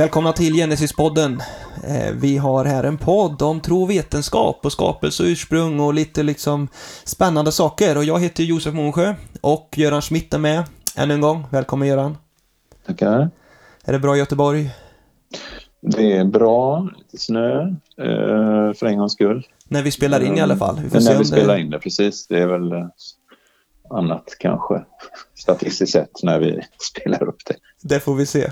Välkomna till Genesis-podden. Eh, Vi har här en podd om tro och vetenskap och skapelse och ursprung och lite liksom spännande saker. Och jag heter Josef Månsjö och Göran Schmidt är med ännu en gång. Välkommen Göran. Tackar. Är det bra i Göteborg? Det är bra, lite snö eh, för en gångs skull. När vi spelar in i alla fall. Vi när vi spelar in det, precis. Det är väl eh, annat kanske statistiskt sett när vi spelar upp det. Det får vi se.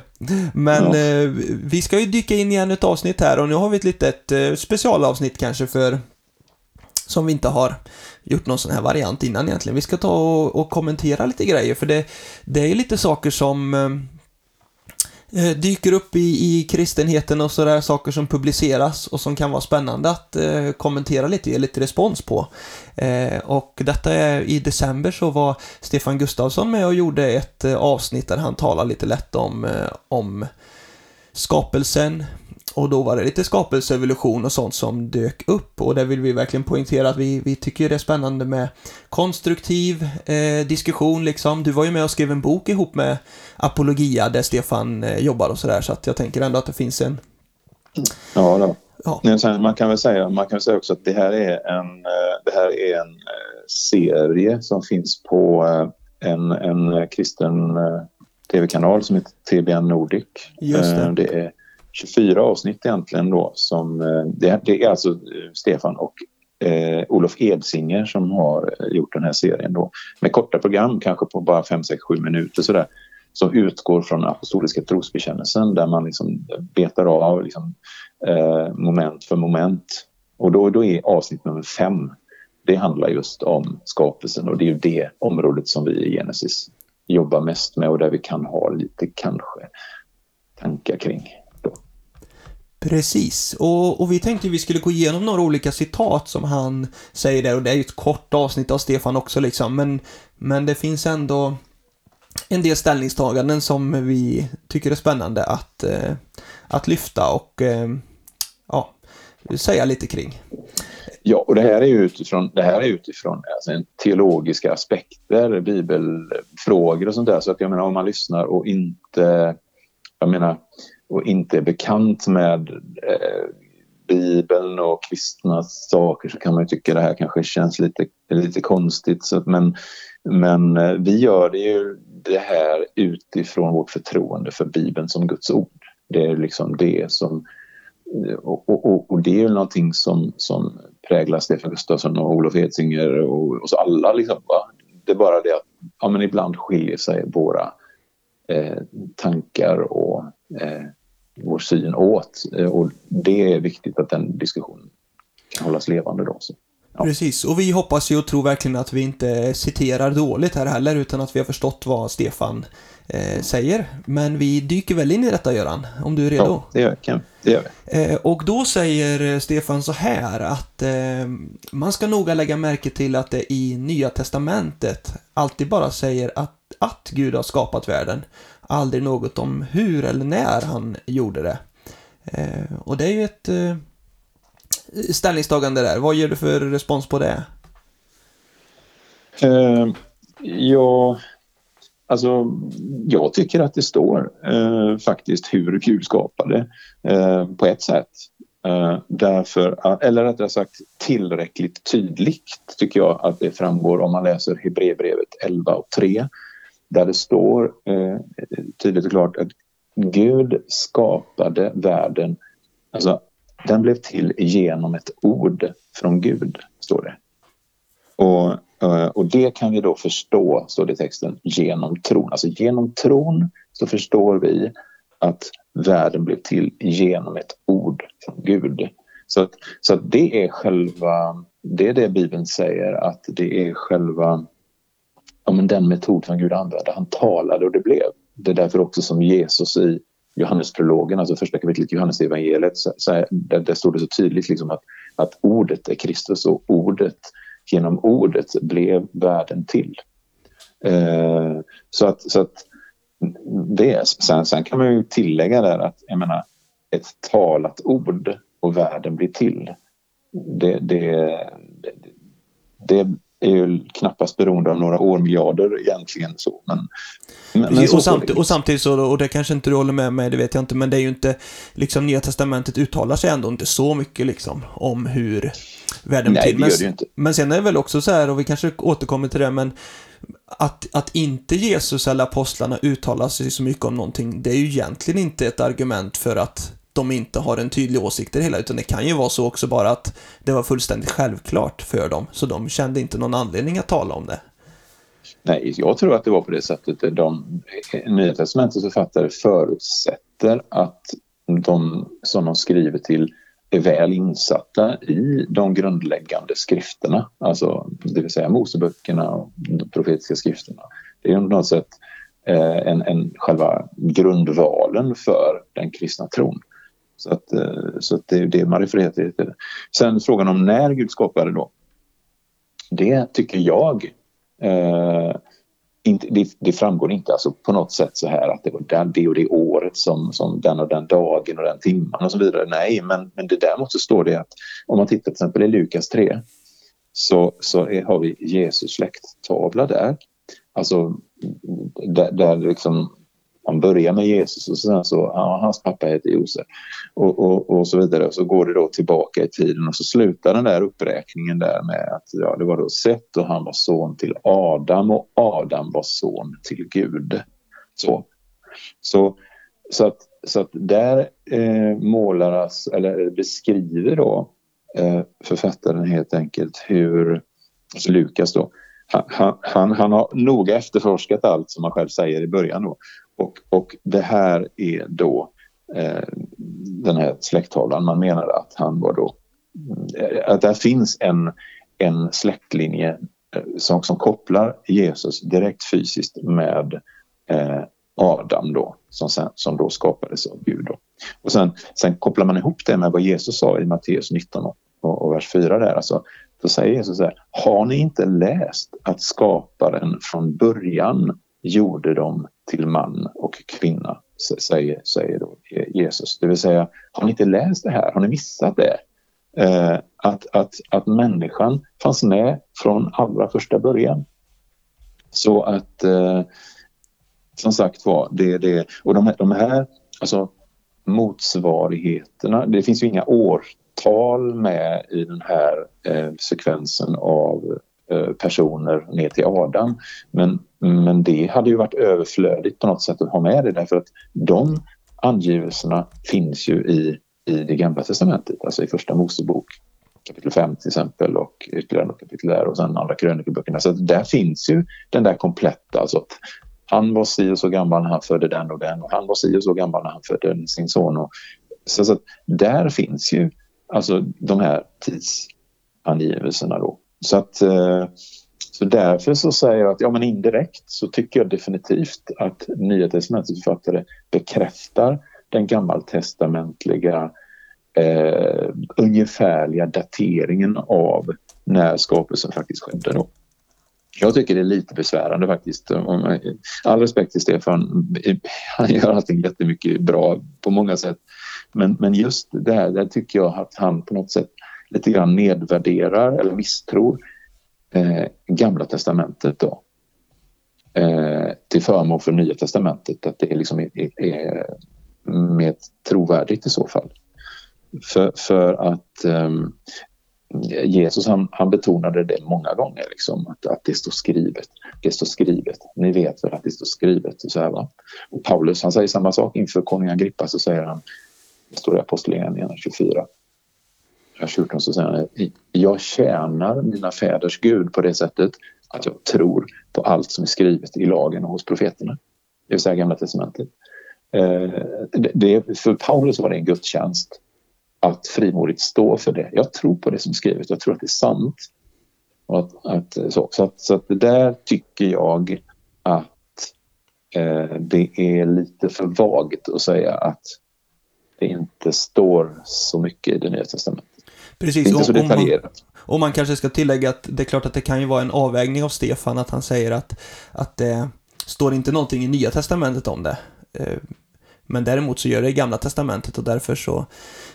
Men Ja. eh, vi ska ju dyka in i ännu ett avsnitt här och nu har vi ett litet eh, specialavsnitt kanske för som vi inte har gjort någon sån här variant innan egentligen. Vi ska ta och, och kommentera lite grejer för det, det är ju lite saker som eh, eh, dyker upp i, i kristenheten och sådär saker som publiceras och som kan vara spännande att eh, kommentera lite, ge lite respons på. Eh, och detta är i december så var Stefan Gustafsson med och gjorde ett eh, avsnitt där han talar lite lätt om, eh, om skapelsen och då var det lite skapelseevolution och sånt som dök upp och där vill vi verkligen poängtera att vi, vi tycker det är spännande med konstruktiv eh, diskussion liksom. Du var ju med och skrev en bok ihop med Apologia där Stefan eh, jobbar och sådär så att jag tänker ändå att det finns en Ja, då. Ja. Sen, man kan väl säga, man kan säga också att det här är en, eh, det här är en eh, serie som finns på eh, en, en kristen tv-kanal som heter TBN Nordic. Just det. Det är 24 avsnitt egentligen då som eh, det, det är alltså eh, Stefan och eh, Olof Edsinger som har eh, gjort den här serien då med korta program kanske på bara 5, 6, 7 minuter sådär som utgår från apostoliska trosbekännelsen där man liksom betar av liksom, eh, moment för moment. Och då, då är avsnitt nummer fem, det handlar just om skapelsen och det är ju det området som vi i Genesis jobbar mest med och där vi kan ha lite kanske tankar kring. Precis, och, och vi tänkte vi skulle gå igenom några olika citat som han säger där och det är ju ett kort avsnitt av Stefan också liksom men, men det finns ändå en del ställningstaganden som vi tycker är spännande att, eh, att lyfta och eh, ja, säga lite kring. Ja, och det här är ju utifrån, det här är utifrån alltså, en teologiska aspekter, bibelfrågor och sånt där. Så att jag menar om man lyssnar och inte, jag menar, och inte är bekant med eh, Bibeln och kristna saker så kan man ju tycka det här kanske känns lite, lite konstigt. Så, att- men, men eh, vi gör det ju det här utifrån vårt förtroende för Bibeln som Guds ord. Det är liksom det som eh, och, och, och, det är ju någonting som, som präglar Stefan Gustafsson och Olof Edsinger och oss alla. Liksom, va? Det är bara det att ja, men ibland skiljer sig våra eh, tankar och eh, vår syn åt. Eh, och det är viktigt att den diskussionen kan hållas levande då. Så. Ja. Precis, och vi hoppas ju och tror verkligen att vi inte citerar dåligt här heller utan att vi har förstått vad Stefan eh, säger. Men vi dyker väl in i detta Göran, om du är redo? Ja, det gör, kan, det gör vi. Eh, och då säger eh, Stefan så här att eh, man ska noga lägga märke till att det i Nya Testamentet alltid bara säger att, att Gud har skapat världen. Aldrig något om hur eller när han gjorde det. Eh, och det är ju ett eh, ställningstagande där. Vad ger du för respons på det? Eh, ja, alltså jag tycker att det står eh, faktiskt hur Gud skapade eh, på ett sätt. Eh, därför, eller rättare sagt tillräckligt tydligt tycker jag att det framgår om man läser Hebreerbrevet 11 och 3 där det står eh, tydligt och klart att Gud skapade världen, alltså den blev till genom ett ord från Gud, står det. Och, eh, och det kan vi då förstå, står det i texten, genom tron. Alltså genom tron så förstår vi att världen blev till genom ett ord från Gud. Så, så det är själva, det är det Bibeln säger att det är själva ja, men den metod som Gud använde. Han talade och det blev. Det är därför också som Jesus i Johannesprologen, alltså första kapitlet i Johannesevangeliet, där, där står det så tydligt liksom att, att ordet är Kristus och ordet, genom ordet blev världen till. Eh, så att, så att det, är- sen, sen kan man ju tillägga där att jag menar, ett talat ord och världen blir till. Det, det, det, det är ju knappast beroende av några årmiljarder egentligen så. Men, men, men och, samt, och, samtidigt så, och det kanske inte du håller med mig, det vet jag inte, men det är ju inte, liksom Nya Testamentet uttalar sig ändå inte så mycket liksom om hur världen Nej, till. Men, det inte. men sen är det väl också så här, och vi kanske återkommer till det, men att, att inte Jesus eller apostlarna uttalar sig så mycket om någonting, det är ju egentligen inte ett argument för att de inte har en tydlig åsikt i det hela, utan det kan ju vara så också bara att det var fullständigt självklart för dem, så de kände inte någon anledning att tala om det. Nej, jag tror att det var på det sättet. De, eh, Nya Testamentets författare förutsätter att de som de skriver till är väl insatta i de grundläggande skrifterna, alltså det vill säga Moseböckerna och de profetiska skrifterna. Det är på något sätt eh, en, en själva grundvalen för den kristna tron. Så, att, eh, så att det är det man refererar till. Sen frågan om när Gud skapade då. Det tycker jag eh, inte, det, det, framgår inte alltså på något sätt så här att det var den, det och det året som, som den och den dagen och den timman och så vidare. Nej, men, men det däremot så står det att om man tittar till exempel i Lukas 3 så, så är, har vi Jesus släkttavla där. Alltså där, där liksom han börjar med Jesus och sen så, ja, hans pappa heter Josef och, och, och så vidare. Och så går det då tillbaka i tiden och så slutar den där uppräkningen där med att ja, det var då Seth och han var son till Adam och Adam var son till Gud. Så, så, så, att, så att där eh, målaras, alltså, eller beskriver då eh, författaren helt enkelt hur, alltså Lukas då, han, han, han, har noga efterforskat allt som han själv säger i början då. Och, och det här är då eh, den här släkttavlan. Man menar att han var då... Eh, att där finns en, en släktlinje eh, som, som kopplar Jesus direkt fysiskt med eh, Adam då, som, sen, som då skapades av Gud. Då. Och sen, sen kopplar man ihop det med vad Jesus sa i Matteus 19 och, och vers 4 där. Alltså, då säger Jesus så här, har ni inte läst att skaparen från början gjorde dem till man och kvinna, säger, säger då Jesus. Det vill säga, har ni inte läst det här? Har ni missat det? Eh, att, att, att människan fanns med från allra första början. Så att, eh, som sagt var, det det. Och de här, de här alltså, motsvarigheterna, det finns ju inga tal med i den här eh, sekvensen av Eh, personer ner till Adam. Men, men det hade ju varit överflödigt på något sätt att ha med det därför att de angivelserna finns ju i, i det gamla testamentet, alltså i första Mosebok kapitel 5 till exempel och ytterligare något kapitel där och sen andra krönikeböckerna. Så där finns ju den där kompletta, alltså att han var si och så gammal när han födde den och den och han var si och så gammal när han födde sin son. Och, så, så där finns ju alltså de här tidsangivelserna då. Så att eh, så därför så säger jag att ja men indirekt så tycker jag definitivt att Nya Testamentets författare bekräftar den gammaltestamentliga eh, ungefärliga dateringen av när skapelsen faktiskt skedde. Då. Jag tycker det är lite besvärande faktiskt. All respekt till Stefan, han gör allting jättemycket bra på många sätt. Men, men just det här, där tycker jag att han på något sätt lite grann nedvärderar eller misstror eh, Gamla testamentet då. Eh, till förmån för Nya testamentet, att det liksom är, liksom är, är mer trovärdigt i så fall. För, för att eh, Jesus han, han, betonade det många gånger, liksom, att, att det står skrivet. Det står skrivet. Ni vet väl att det står skrivet. Och så här, va? Och Paulus han säger samma sak inför konung Agrippa så säger han, det står i Apostlagärningarna 24, vers 14 så säger han jag tjänar mina fäders Gud på det sättet att jag tror på allt som är skrivet i lagen och hos profeterna. Det vill säga Gamla Testamentet. Eh, det, för Paulus var det en gudstjänst att frimodigt stå för det. Jag tror på det som är skrivet, jag tror att det är sant. Att, att, så, så, att, så att det där tycker jag att eh, det är lite för vagt att säga att det inte står så mycket i det Nya Testamentet. Precis. Inte så detaljerat. Och man, och man kanske ska tillägga att det är klart att det kan ju vara en avvägning av Stefan att han säger att, att det står inte någonting i Nya Testamentet om det. Eh, Men däremot så gör det i Gamla Testamentet och därför så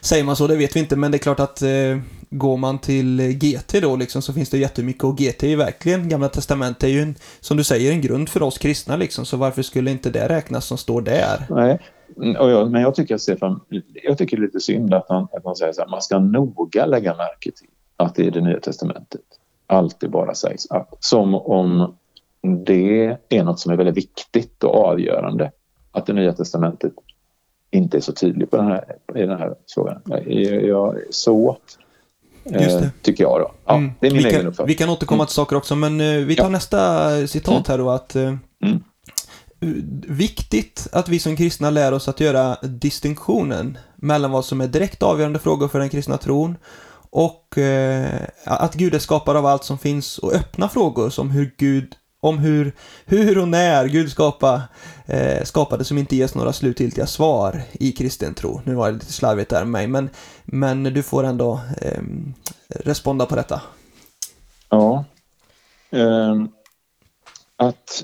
säger man så, det vet vi inte, men det är klart att eh, går man till GT då liksom så finns det jättemycket och GT är ju verkligen, Gamla Testamentet är ju en, som du säger, en grund för oss kristna liksom, så varför skulle inte det räknas som står där? Nej, jag, men jag tycker att Stefan, jag tycker det lite synd att han, att han säger så här, man ska noga lägga märke till att det är det Nya Testamentet alltid bara sägs att. Som om det är något som är väldigt viktigt och avgörande. Att det Nya Testamentet inte är så tydligt på den här, i den här frågan. Jag, jag, så eh, tycker jag då. Ja, mm. Det är min vi egen kan, uppfattning. Vi kan återkomma mm. till saker också, men eh, vi tar ja. nästa citat här då. att eh, mm. Viktigt att vi som kristna lär oss att göra distinktionen mellan vad som är direkt avgörande frågor för den kristna tron och eh, att Gud är skapare av allt som finns och öppna frågor som hur Gud om hur, hur och när Gud skapa, eh, skapade som inte ges några slutgiltiga svar i kristen tro. Nu var det lite slarvigt där med mig, men, men du får ändå eh, responda på detta. Ja. Eh, att,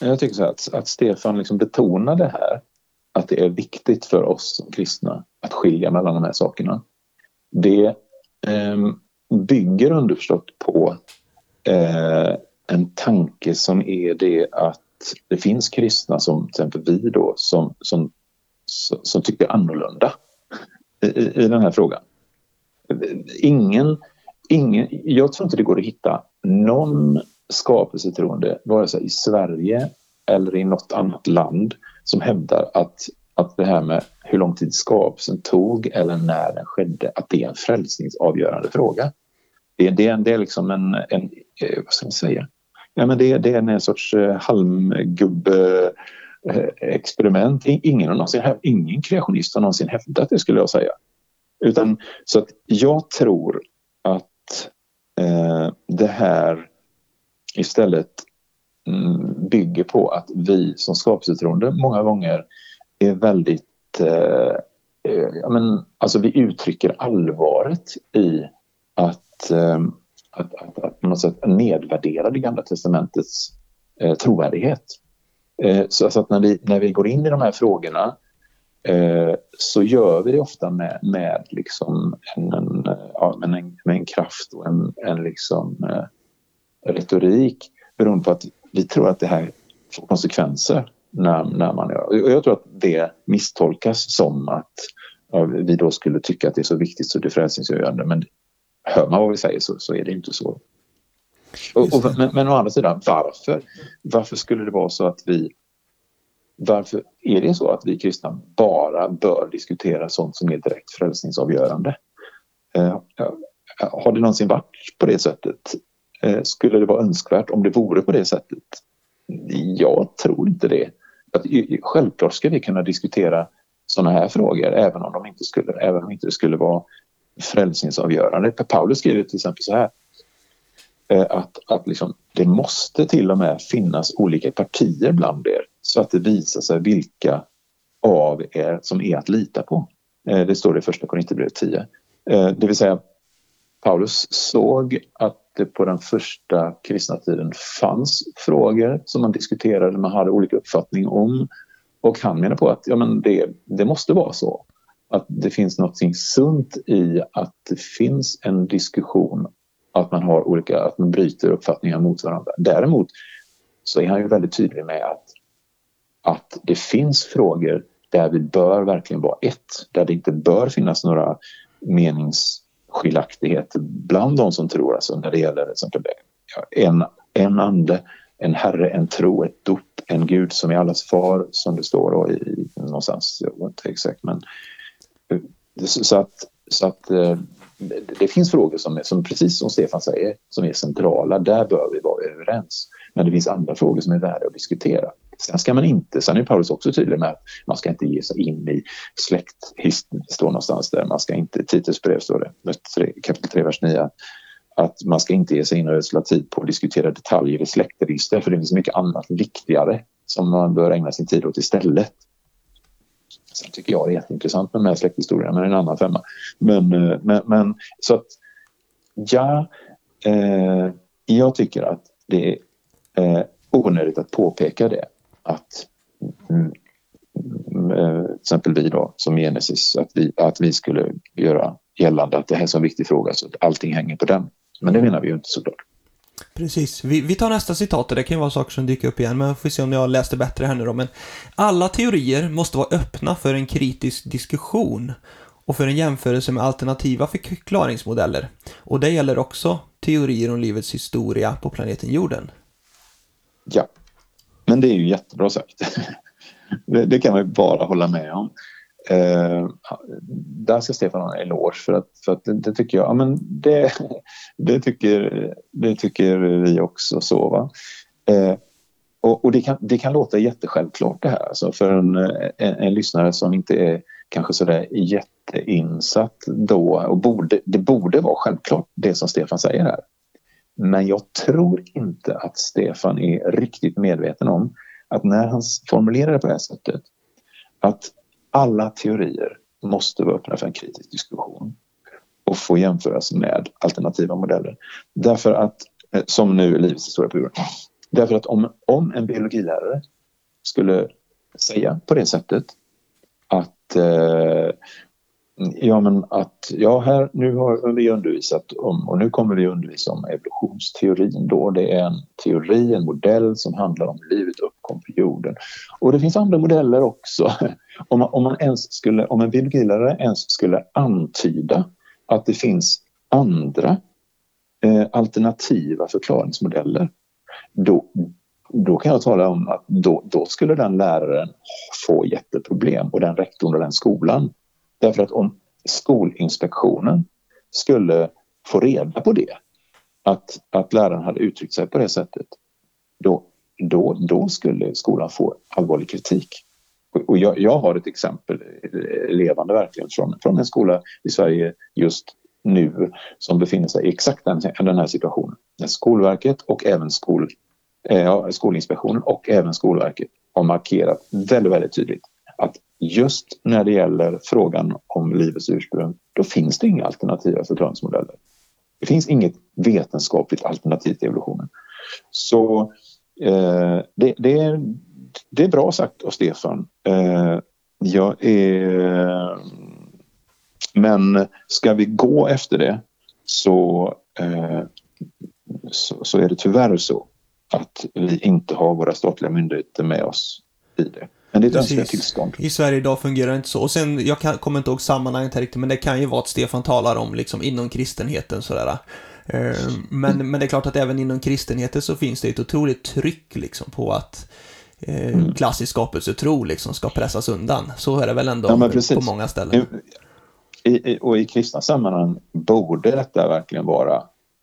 jag tycker så att, att Stefan liksom betonar det här, att det är viktigt för oss som kristna att skilja mellan de här sakerna. Det eh, bygger underförstått på eh, en tanke som är det att det finns kristna som till exempel vi då som, som, som tycker annorlunda i, i den här frågan. Ingen, ingen, jag tror inte det går att hitta någon skapelsetroende, vare sig i Sverige eller i något annat land som hävdar att att det här med hur lång tid skapelsen tog eller när den skedde, att det är en frälsningsavgörande fråga. Det, det, det är liksom en, en, eh, vad ska man säga, ja, men det, det är en sorts eh, halmgubbe eh, experiment. Ingen, någonsin, ingen kreationist har någonsin hävdat det skulle jag säga. Utan, så att jag tror att eh, det här istället mm, bygger på att vi som skapelsetroende många gånger är väldigt... Eh, eh, men, alltså vi uttrycker allvaret i att, eh, att, att, att på något sätt nedvärdera det gamla testamentets eh, trovärdighet. Eh, så att när vi, när vi går in i de här frågorna eh, så gör vi det ofta med, med, liksom en, en, eh, ja, med, en, med en kraft och en, en liksom, eh, retorik beroende på att vi tror att det här får konsekvenser när, när man gör. Och jag tror att det misstolkas som att ja, vi då skulle tycka att det är så viktigt så det är frälsningsgörande. Men hör man vad vi säger så, så är det inte så. Och, och, men, men å andra sidan, varför? Varför skulle det vara så att vi varför är det så att vi kristna bara bör diskutera sånt som är direkt frälsningsavgörande? Eh, har det någonsin varit på det sättet? Eh, skulle det vara önskvärt om det vore på det sättet? Jag tror inte det att självklart ska vi kunna diskutera sådana här frågor även om de inte skulle, även om inte det skulle vara frälsningsavgörande. Paulus skriver till exempel så här eh, att, att liksom, det måste till och med finnas olika partier bland er så att det visar sig vilka av er som är att lita på. Eh, det står det i första Korinthierbrevet 10. Eh, det vill säga Paulus såg att det på den första kristna tiden fanns frågor som man diskuterade, man hade olika uppfattning om. Och han menar på att ja, men det, det måste vara så. Att det finns något sunt i att det finns en diskussion, att man har olika, att man bryter uppfattningar mot varandra. Däremot så är han ju väldigt tydlig med att, att det finns frågor där vi bör verkligen vara ett, där det inte bör finnas några menings skiljaktigheter bland de som tror, alltså när det gäller exempel, en, en ande, en herre, en tro, ett dop, en gud som är allas far, som det står då i, någonstans, jag vet inte exakt, men eh, så att, så att eh, det finns frågor som, är, som, precis som Stefan säger, som är centrala. Där bör vi vara överens. Men det finns andra frågor som är värda att diskutera. Sen ska man inte, sen är Paulus också tydlig med att man ska inte ge sig in i släkthistorien. det står någonstans där, man ska inte, Titus brev står det, kapitel 3, vers 9, att man ska inte ge sig in och ödsla tid på att diskutera detaljer i släktregister för det finns mycket annat viktigare som man bör ägna sin tid åt istället. Sen tycker jag det är jätteintressant med de här släkthistorierna, men en annan femma. Men, eh, men, men så att ja, eh, jag tycker att det är eh, onödigt att påpeka det att mm, mm, exempel vi då som Genesis, att vi, att vi skulle göra gällande att det här är en så viktig fråga så att allting hänger på den. Men det menar vi ju inte såklart. Precis. Vi, vi tar nästa citat och det kan ju vara saker som dyker upp igen, men får se om jag läste bättre här nu då. Men alla teorier måste vara öppna för en kritisk diskussion och för en jämförelse med alternativa förklaringsmodeller. Och det gäller också teorier om livets historia på planeten jorden. Ja, men det är ju jättebra sagt. det, det kan man ju bara hålla med om. Eh, där ska Stefan ha en eloge för att, för att det, det, tycker jag, ja men det, det, tycker, det tycker vi också så va. Eh, och, och det, kan, det kan låta jättesjälvklart det här alltså för en, en, en lyssnare som inte är kanske sådär jätteinsatt då och borde, det borde vara självklart det som Stefan säger här. Men jag tror inte att Stefan är riktigt medveten om att när han formulerar det på det här sättet att alla teorier måste vara öppna för en kritisk diskussion och få jämföras med alternativa modeller. Därför att, eh, som nu livets historia på jorden. Därför att om, om en biologilärare skulle säga på det sättet att eh, Ja, men att ja, här, nu har vi undervisat om och nu kommer vi undervisa om evolutionsteorin då. Det är en teori, en modell som handlar om livet uppkom på jorden. Och det finns andra modeller också. Om man, om man ens skulle, om en biologilärare ens skulle antyda att det finns andra eh, alternativa förklaringsmodeller, då, då kan jag tala om att då, då skulle den läraren få jätteproblem och den rektorn och den skolan Därför att om Skolinspektionen skulle få reda på det, att, att läraren hade uttryckt sig på det sättet, då, då, då skulle skolan få allvarlig kritik. Och jag, jag har ett exempel eh, levande verkligen från, från en skola i Sverige just nu som befinner sig i exakt den, den här situationen. Skolverket och även skol, eh, Skolinspektionen och även Skolverket har markerat väldigt, väldigt tydligt att just när det gäller frågan om livets ursprung, då finns det inga alternativa förklaringsmodeller. Det finns inget vetenskapligt alternativ till evolutionen. Så eh, det, det, är, det är bra sagt av Stefan. Eh, jag är... Men ska vi gå efter det så, eh, så, så är det tyvärr så att vi inte har våra statliga myndigheter med oss i det. Men det är ett önskvärt tillstånd. I Sverige idag fungerar det inte så. Och sen, jag kan, kommer inte ihåg sammanhanget här riktigt, men det kan ju vara att Stefan talar om liksom inom kristenheten sådär. Eh, men, men det är klart att även inom kristenheten så finns det ett otroligt tryck liksom på att eh, mm. klassisk skapelsetro liksom ska pressas undan. Så är det väl ändå ja, på många ställen. I, i, och i kristna sammanhang borde detta verkligen vara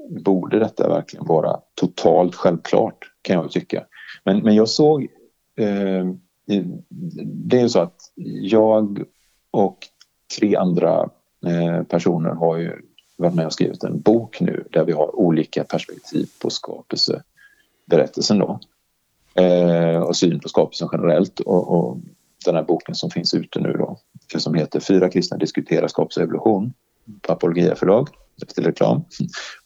borde detta verkligen vara totalt självklart kan jag tycka. Men, men jag såg eh, det är så att jag och tre andra eh, personer har ju varit med och skrivit en bok nu där vi har olika perspektiv på skapelseberättelsen då. Eh, och syn på skapelsen generellt och, och, den här boken som finns ute nu då som heter Fyra kristna diskuterar skapelse och evolution Apologia förlag efter reklam.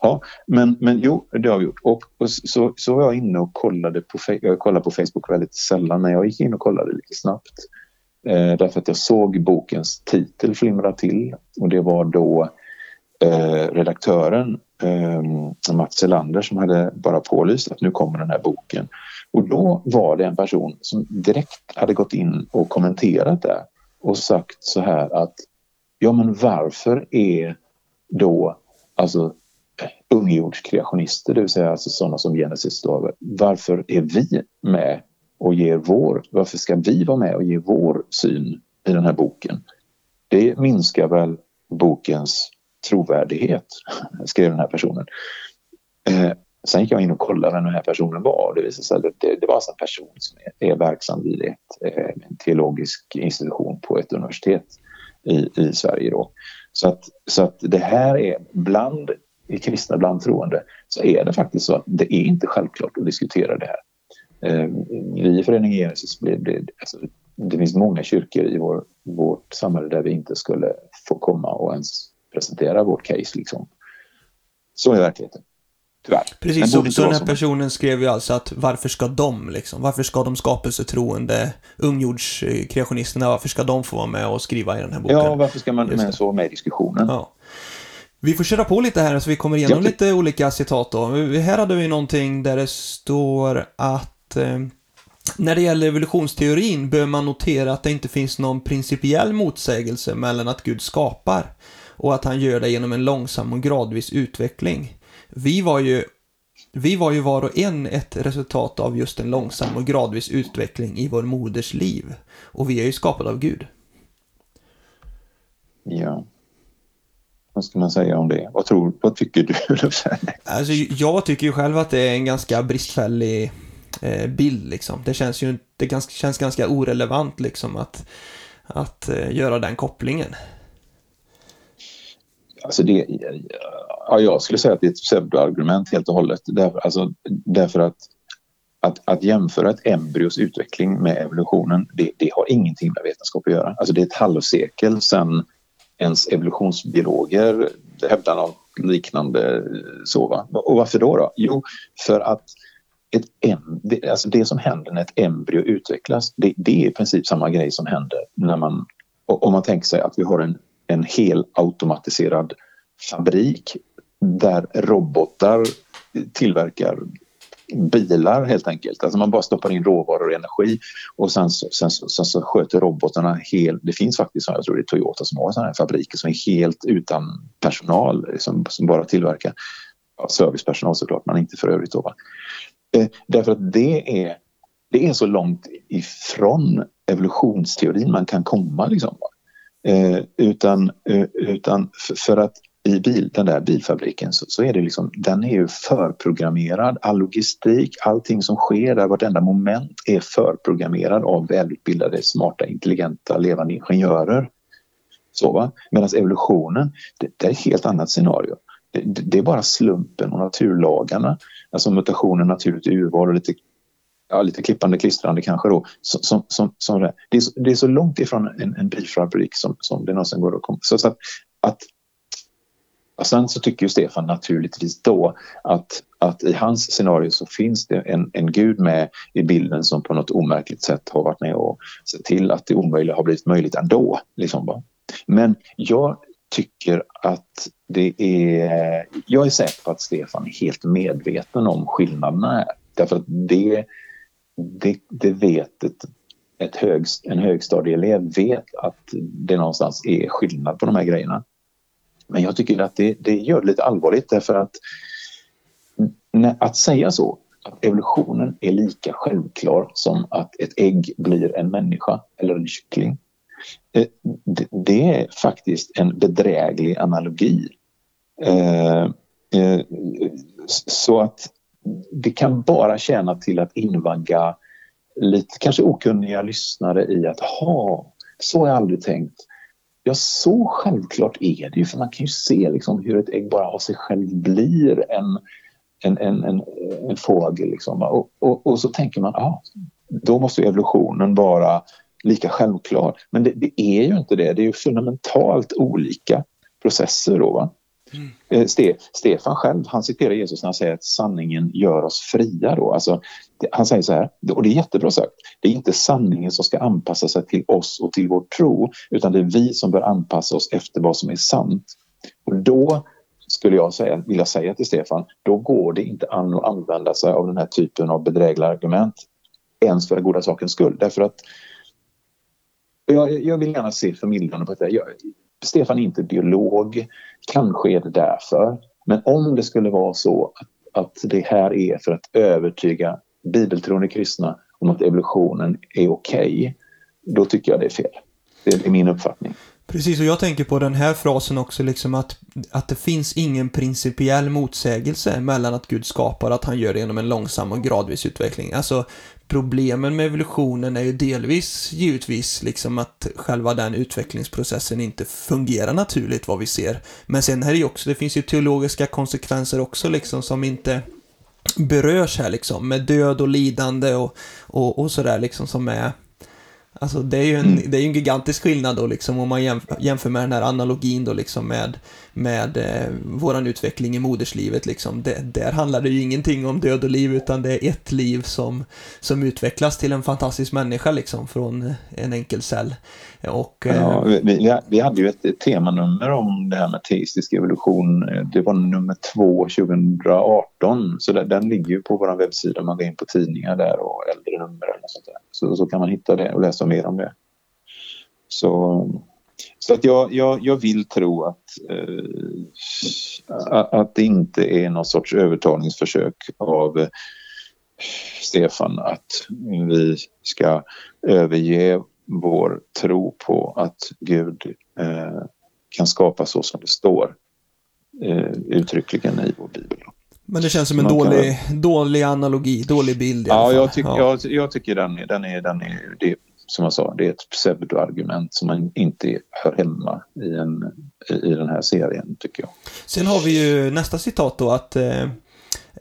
Ja, men, men jo, det har vi gjort. Och, och så, så var jag inne och kollade på, jag kollade på Facebook väldigt sällan, men jag gick in och kollade lite snabbt. Eh, därför att jag såg bokens titel flimra till och det var då eh, redaktören eh, Mats Elander som hade bara pålyst att nu kommer den här boken. Och då var det en person som direkt hade gått in och kommenterat det och sagt så här att ja men varför är då alltså ungjordskreationister, det vill säga alltså sådana som Genesis då, varför är vi med och ger vår, varför ska vi vara med och ge vår syn i den här boken? Det minskar väl bokens trovärdighet, skrev den här personen. Eh, sen gick jag in och kollade vem den här personen var och det visade sig att det, det var alltså en person som är, är verksam vid ett, eh, en teologisk institution på ett universitet i, i Sverige då. Så att, så att det här är bland i kristna, bland troende, så är det faktiskt så att det är inte självklart att diskutera det här. Eh, vi i Föreningen Genesis, blir, blir, alltså, det finns många kyrkor i vår, vårt samhälle där vi inte skulle få komma och ens presentera vårt case. Liksom. Så är verkligheten. Tyvärr. Precis, Den så, så den här personen skrev ju alltså att varför ska de liksom, varför ska de skapelsetroende ungjordskreationisterna, varför ska de få vara med och skriva i den här boken? Ja, varför ska man Just med det. så vara med i diskussionen? Ja. Vi får köra på lite här så vi kommer igenom Ja, lite olika citat då. Här hade vi någonting där det står att eh, när det gäller evolutionsteorin bör man notera att det inte finns någon principiell motsägelse mellan att Gud skapar och att han gör det genom en långsam och gradvis utveckling. Vi var ju vi var ju var och en ett resultat av just en långsam och gradvis utveckling i vår moders liv. Och vi är ju skapade av Gud. Ja. Vad ska man säga om det? Vad, tror, vad tycker du? Alltså, jag tycker ju själv att det är en ganska bristfällig eh, bild liksom. Det känns ju det ganska, känns ganska orelevant liksom att, att eh, göra den kopplingen. Alltså det, ja, jag skulle säga att det är ett pseudoargument helt och hållet. Därför, alltså, därför att, att, att jämföra ett embryos utveckling med evolutionen, det, det har ingenting med vetenskap att göra. Alltså det är ett halvsekel sedan ens evolutionsbiologer hävdar något liknande. Så, va? Och varför då? då? Jo, för att ett em, det, alltså det som händer när ett embryo utvecklas, det, det är i princip samma grej som händer när man, om man tänker sig att vi har en, en hel automatiserad fabrik där robotar tillverkar bilar helt enkelt. Alltså man bara stoppar in råvaror och energi och sen, så- sen, så- sen så sköter robotarna helt... Det finns faktiskt, jag tror det är Toyota som har sådana här fabriker som är helt utan personal som, som bara tillverkar ja, servicepersonal såklart, men inte för övrigt. Då, va? Eh, därför att det är, det är så långt ifrån evolutionsteorin man kan komma. Liksom, va? Eh, utan, eh, utan för, för att i bil, den där bilfabriken så, så är det liksom, den är ju förprogrammerad. All logistik, allting som sker där, vartenda moment är förprogrammerad av välutbildade, smarta, intelligenta, levande ingenjörer. Så va? Medan evolutionen, det, det är ett helt annat scenario. Det, det, det är bara slumpen och naturlagarna, alltså mutationer, naturligt urval och lite ja, lite klippande klistrande kanske då. Som, som, som, som det, det, är så, det är så långt ifrån en, en bilfabrik som, som det någonsin går att komma. Så, så att, att, och sen så tycker ju Stefan naturligtvis då att, att i hans scenario så finns det en, en gud med i bilden som på något omärkligt sätt har varit med och sett till att det omöjliga har blivit möjligt ändå. Liksom bara. Men jag tycker att det är... Jag är säker på att Stefan är helt medveten om skillnaderna här. Därför att det, det, det vet ett, ett högst, en högstadieelev vet att det någonstans är skillnad på de här grejerna. Men jag tycker att det, det gör det lite allvarligt därför att när, att säga så, att evolutionen är lika självklar som att ett ägg blir en människa eller en kyckling. Eh, det, det är faktiskt en bedräglig analogi. Eh, eh, Så att det kan bara tjäna till att invagga lite kanske okunniga lyssnare i att ha så har jag aldrig tänkt. Ja, så självklart är det ju för man kan ju se liksom hur ett ägg bara av sig själv blir en, en, en, en, en fågel. Liksom. Och, och, och så tänker man, ja, då måste evolutionen vara lika självklar. Men det, det är ju inte det, det är ju fundamentalt olika processer då. Va? Mm. Ste, Stefan själv, han citerar Jesus när han säger att sanningen gör oss fria. Då. Alltså, det, han säger så här, och det är jättebra sagt, det är inte sanningen som ska anpassa sig till oss och till vår tro, utan det är vi som bör anpassa oss efter vad som är sant. Och då skulle jag säga, vilja säga till Stefan, då går det inte an att använda sig av den här typen av bedrägliga argument ens för den goda sakens skull. Därför att jag, jag vill gärna se förmildrande på det. Jag, Stefan är inte biolog, kanske är det därför. Men om det skulle vara så att, att det här är för att övertyga bibeltroende kristna om att evolutionen är okej, då tycker jag det är fel. Det är min uppfattning. Precis, och jag tänker på den här frasen också, liksom att, att det finns ingen principiell motsägelse mellan att Gud skapar och att han gör det genom en långsam och gradvis utveckling. Alltså, problemen med evolutionen är ju delvis givetvis liksom att själva den utvecklingsprocessen inte fungerar naturligt vad vi ser. Men sen är det ju också, det finns ju teologiska konsekvenser också liksom som inte berörs här liksom med död och lidande och, och, och sådär liksom som är Alltså det är ju en, mm. det är en gigantisk skillnad då liksom om man jämför, jämför med den här analogin då liksom med, med eh, våran utveckling i moderslivet liksom. Det, där handlar det ju ingenting om död och liv utan det är ett liv som, som utvecklas till en fantastisk människa liksom från en enkel cell. Och, eh, ja, vi, vi hade ju ett temanummer om det här med teistisk evolution. Det var nummer två 2018 så det, den ligger ju på vår webbsida. Man går in på tidningar där och äldre nummer eller sånt där. Så, så kan man hitta det och läsa mer om det. Så, så att jag, jag, jag vill tro att, eh, att det inte är någon sorts övertalningsförsök av eh, Stefan att vi ska överge vår tro på att Gud eh, kan skapa så som det står eh, uttryckligen i vår bibel. Men det känns som en dålig, kan... dålig analogi, dålig bild i Ja, jag, tyck, ja. Jag, jag, tycker den, den är, den är det, som jag sa, det är ett pseudoargument som man inte hör hemma i, en, i den här serien, tycker jag. Sen har vi ju nästa citat då att eh,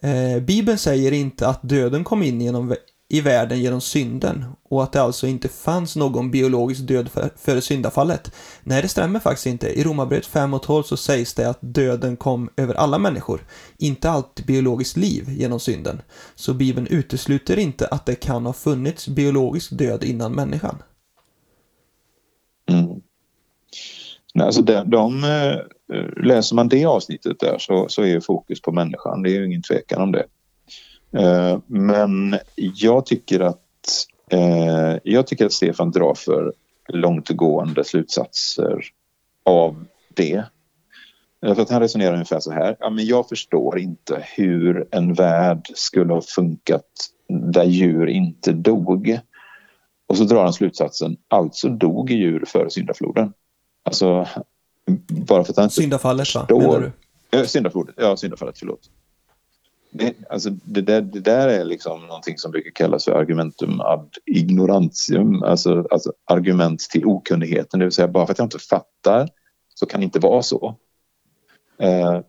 eh, Bibeln säger inte att döden kom in genom i världen genom synden och att det alltså inte fanns någon biologisk död för, före syndafallet. Nej, det stämmer faktiskt inte. I Romarbrevet 5 och 12 så sägs det att döden kom över alla människor, inte allt biologiskt liv genom synden. Så Bibeln utesluter inte att det kan ha funnits biologisk död innan människan. Mm. Nej, alltså de, de, läser man det avsnittet där så, så är fokus på människan. Det är ju ingen tvekan om det. Eh, men jag tycker att eh, jag tycker att Stefan drar för långtgående slutsatser av det. För att han resonerar ungefär så här. Ja, men jag förstår inte hur en värld skulle ha funkat där djur inte dog. Och så drar han slutsatsen, alltså dog djur före syndafloden. Alltså, bara för att han inte Syndafallet, förstår... va? Menar du? Syndafloden, ja, syndafallet, förlåt. Det, alltså det, där, det där är liksom någonting som brukar kallas för argumentum ad ignorantium, alltså, alltså argument till okunnigheten, det vill säga bara för att jag inte fattar så kan det inte vara så. Eh,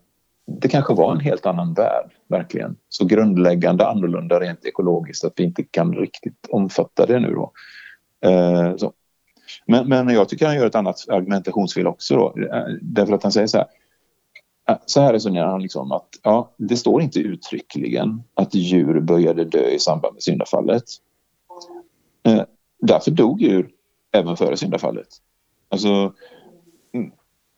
det kanske var en helt annan värld, verkligen. Så grundläggande annorlunda rent ekologiskt att vi inte kan riktigt omfatta det nu då. Eh, men, men jag tycker han gör ett annat argumentationsfel också då, eh, därför att han säger så här Äh, så här resonerar han liksom att ja, det står inte uttryckligen att djur började dö i samband med syndafallet. Eh, därför dog djur även före syndafallet. Alltså, mm,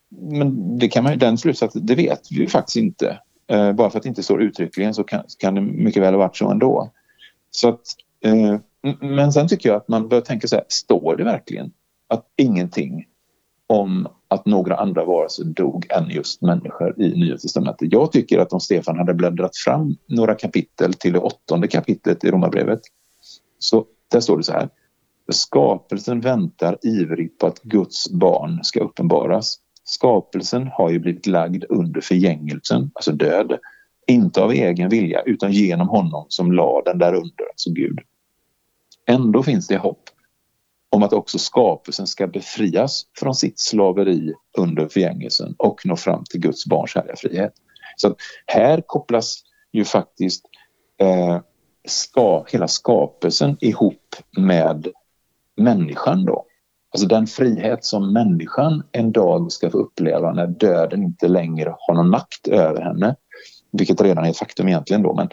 men det kan man, den slutsatsen, det vet vi faktiskt inte. Eh, bara för att det inte står uttryckligen så kan, kan det mycket väl ha varit så ändå. Så att, eh, men sen tycker jag att man bör tänka så här, står det verkligen att ingenting om att några andra varelser dog än just människor i Nya Testamentet. Jag tycker att om Stefan hade bläddrat fram några kapitel till det åttonde kapitlet i Romarbrevet så där står det så här. Skapelsen väntar ivrigt på att Guds barn ska uppenbaras. Skapelsen har ju blivit lagd under förgängelsen, alltså död, inte av egen vilja utan genom honom som la den där under, alltså Gud. Ändå finns det hopp om att också skapelsen ska befrias från sitt slaveri under förgängelsen och nå fram till Guds barns härliga frihet. Så här kopplas ju faktiskt eh, ska, hela skapelsen ihop med människan då. Alltså den frihet som människan en dag ska få uppleva när döden inte längre har någon makt över henne. Vilket redan är ett faktum egentligen då men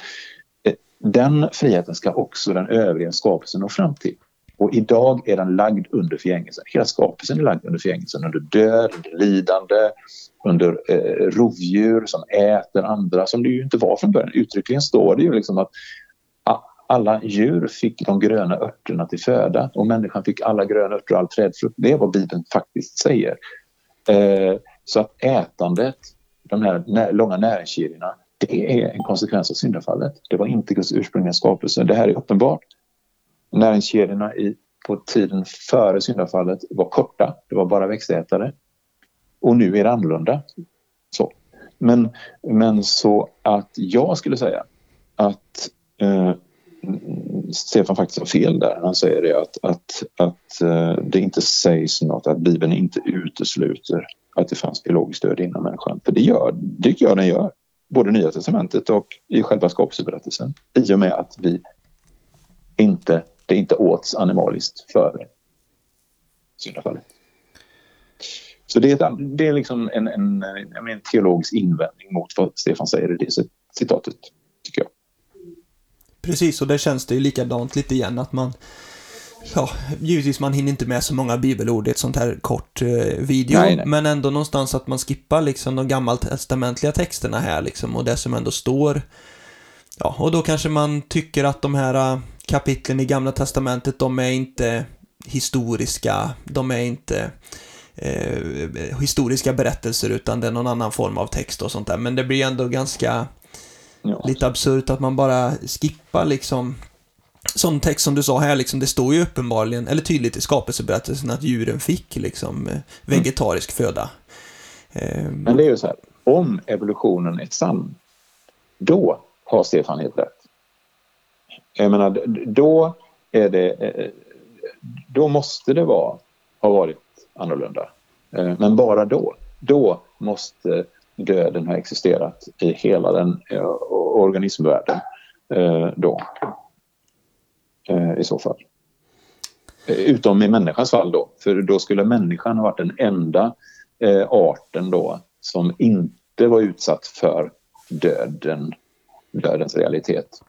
eh, den friheten ska också den övriga skapelsen nå fram till. Och idag är den lagd under förgängelsen. Hela skapelsen är lagd under förgängelsen, under död, under lidande, under eh, rovdjur som äter andra, som det ju inte var från början. Uttryckligen står det ju liksom att alla djur fick de gröna örterna till föda och människan fick alla gröna örter och all trädfrukt. Det är vad Bibeln faktiskt säger. Eh, så att ätandet, de här nä långa näringskedjorna, det är en konsekvens av syndafallet. Det var inte Guds ursprungliga skapelse. Det här är uppenbart näringskedjorna i, på tiden före syndafallet var korta. Det var bara växtätare. Och nu är det annorlunda. Så. Men, men så att jag skulle säga att eh, Stefan faktiskt har fel där. Han säger det att, att, att eh, det inte sägs något, att Bibeln inte utesluter att det fanns biologiskt död innan människan. För det gör, det tycker jag den gör. Både Nya Testamentet och i själva skapelseberättelsen. I och med att vi inte det inte åts animaliskt före syndafallet. Så det är, det är liksom en, en, en, teologisk invändning mot vad Stefan säger i det citatet, tycker jag. Precis, och där känns det ju likadant lite igen att man Ja, givetvis man hinner inte med så många bibelord i ett sånt här kort eh, video, nej, nej. men ändå någonstans att man skippar liksom de gammaltestamentliga texterna här liksom och det som ändå står. Ja, och då kanske man tycker att de här uh, kapitlen i Gamla Testamentet, de är inte historiska, de är inte eh, historiska berättelser utan det är någon annan form av text och sånt där. Men det blir ändå ganska ja. lite absurt att man bara skippar liksom sån text som du sa här, liksom, det står ju uppenbarligen, eller tydligt i skapelseberättelsen att djuren fick liksom eh, vegetarisk mm. föda. Eh, Men det är ju så här, om evolutionen är sann, då har Stefan helt rätt. Jag menar, då är det, eh, eh, då måste det vara, ha varit annorlunda. Eh, men bara då. Då måste döden ha existerat i hela den organismvärlden. Då. I så fall. Utom i människans fall då, för då skulle människan ha varit den enda arten då som inte var utsatt för döden, dödens realitet.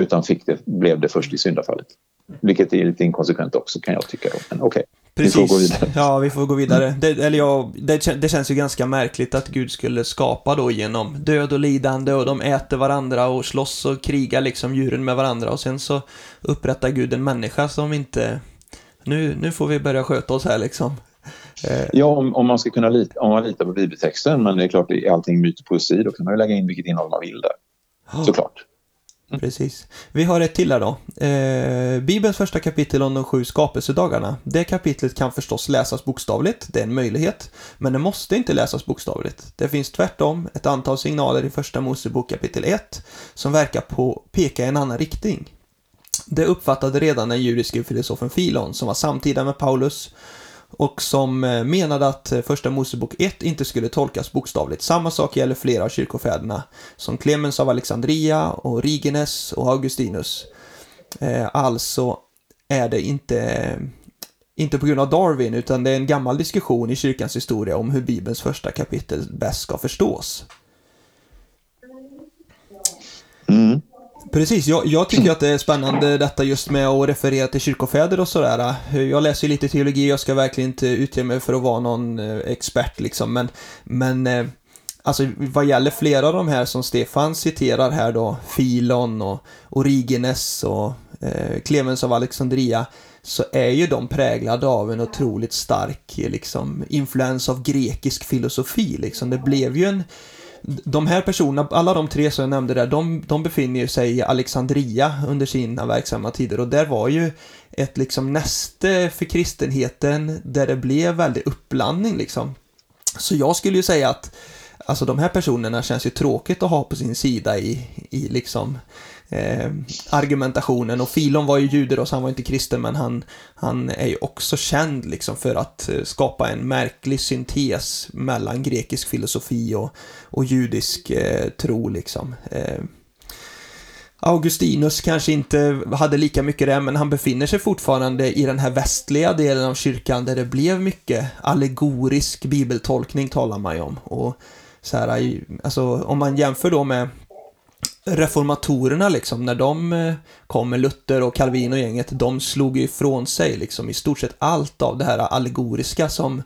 Utan fick det, blev det först i syndafallet. Vilket är lite inkonsekvent också kan jag tycka. Då. Men okej. Okay. Precis. Vi får gå vidare. Ja, vi får gå vidare. Det, eller ja, det, det, känns ju ganska märkligt att Gud skulle skapa då genom död och lidande och de äter varandra och slåss och krigar liksom djuren med varandra och sen så upprättar Gud en människa som inte... Nu, nu får vi börja sköta oss här liksom. Eh. Ja, om, om man ska kunna lita, om man litar på bibeltexten, men det är klart, är allting myt och poesi, då kan man ju lägga in vilket innehåll man vill där. Såklart. Mm. Precis. Vi har ett till här då. Eh, Bibelns första kapitel om de sju skapelsedagarna. Det kapitlet kan förstås läsas bokstavligt, det är en möjlighet, men det måste inte läsas bokstavligt. Det finns tvärtom ett antal signaler i första Mosebok kapitel 1 som verkar på peka i en annan riktning. Det uppfattade redan den judiske filosofen Filon, som var samtida med Paulus och som eh, menade att eh, Första Mosebok 1 inte skulle tolkas bokstavligt. Samma sak gäller flera av kyrkofäderna, som Clemens av Alexandria och Rigenes och Augustinus. Eh, alltså är det inte, inte på grund av Darwin, utan det är en gammal diskussion i kyrkans historia om hur Bibelns första kapitel bäst ska förstås. Mm. Precis, jag, jag, tycker att det är spännande detta just med att referera till kyrkofäder och sådär. Jag läser ju lite teologi, jag ska verkligen inte utge mig för att vara någon eh, expert liksom, men, men eh, alltså vad gäller flera av de här som Stefan citerar här då, Filon och Origenes och eh, Clemens av Alexandria, så är ju de präglade av en otroligt stark liksom, influens av grekisk filosofi. Liksom. Det blev ju en de här personerna, alla de tre som jag nämnde där, de, de befinner sig i Alexandria under sina verksamma tider och där var ju ett liksom näste för kristenheten där det blev väldigt uppblandning liksom. Så jag skulle ju säga att Alltså de här personerna känns ju tråkigt att ha på sin sida i, i liksom eh, argumentationen och Filon var ju jude då, så han var inte kristen men han, han är ju också känd liksom för att eh, skapa en märklig syntes mellan grekisk filosofi och, och judisk eh, tro liksom. Eh, Augustinus kanske inte hade lika mycket det, men han befinner sig fortfarande i den här västliga delen av kyrkan där det blev mycket allegorisk bibeltolkning talar man ju om. Och så här, alltså om man jämför då med reformatorerna liksom, när de eh, kom med Luther och Calvin och gänget, de slog ju ifrån sig liksom i stort sett allt av det här allegoriska som,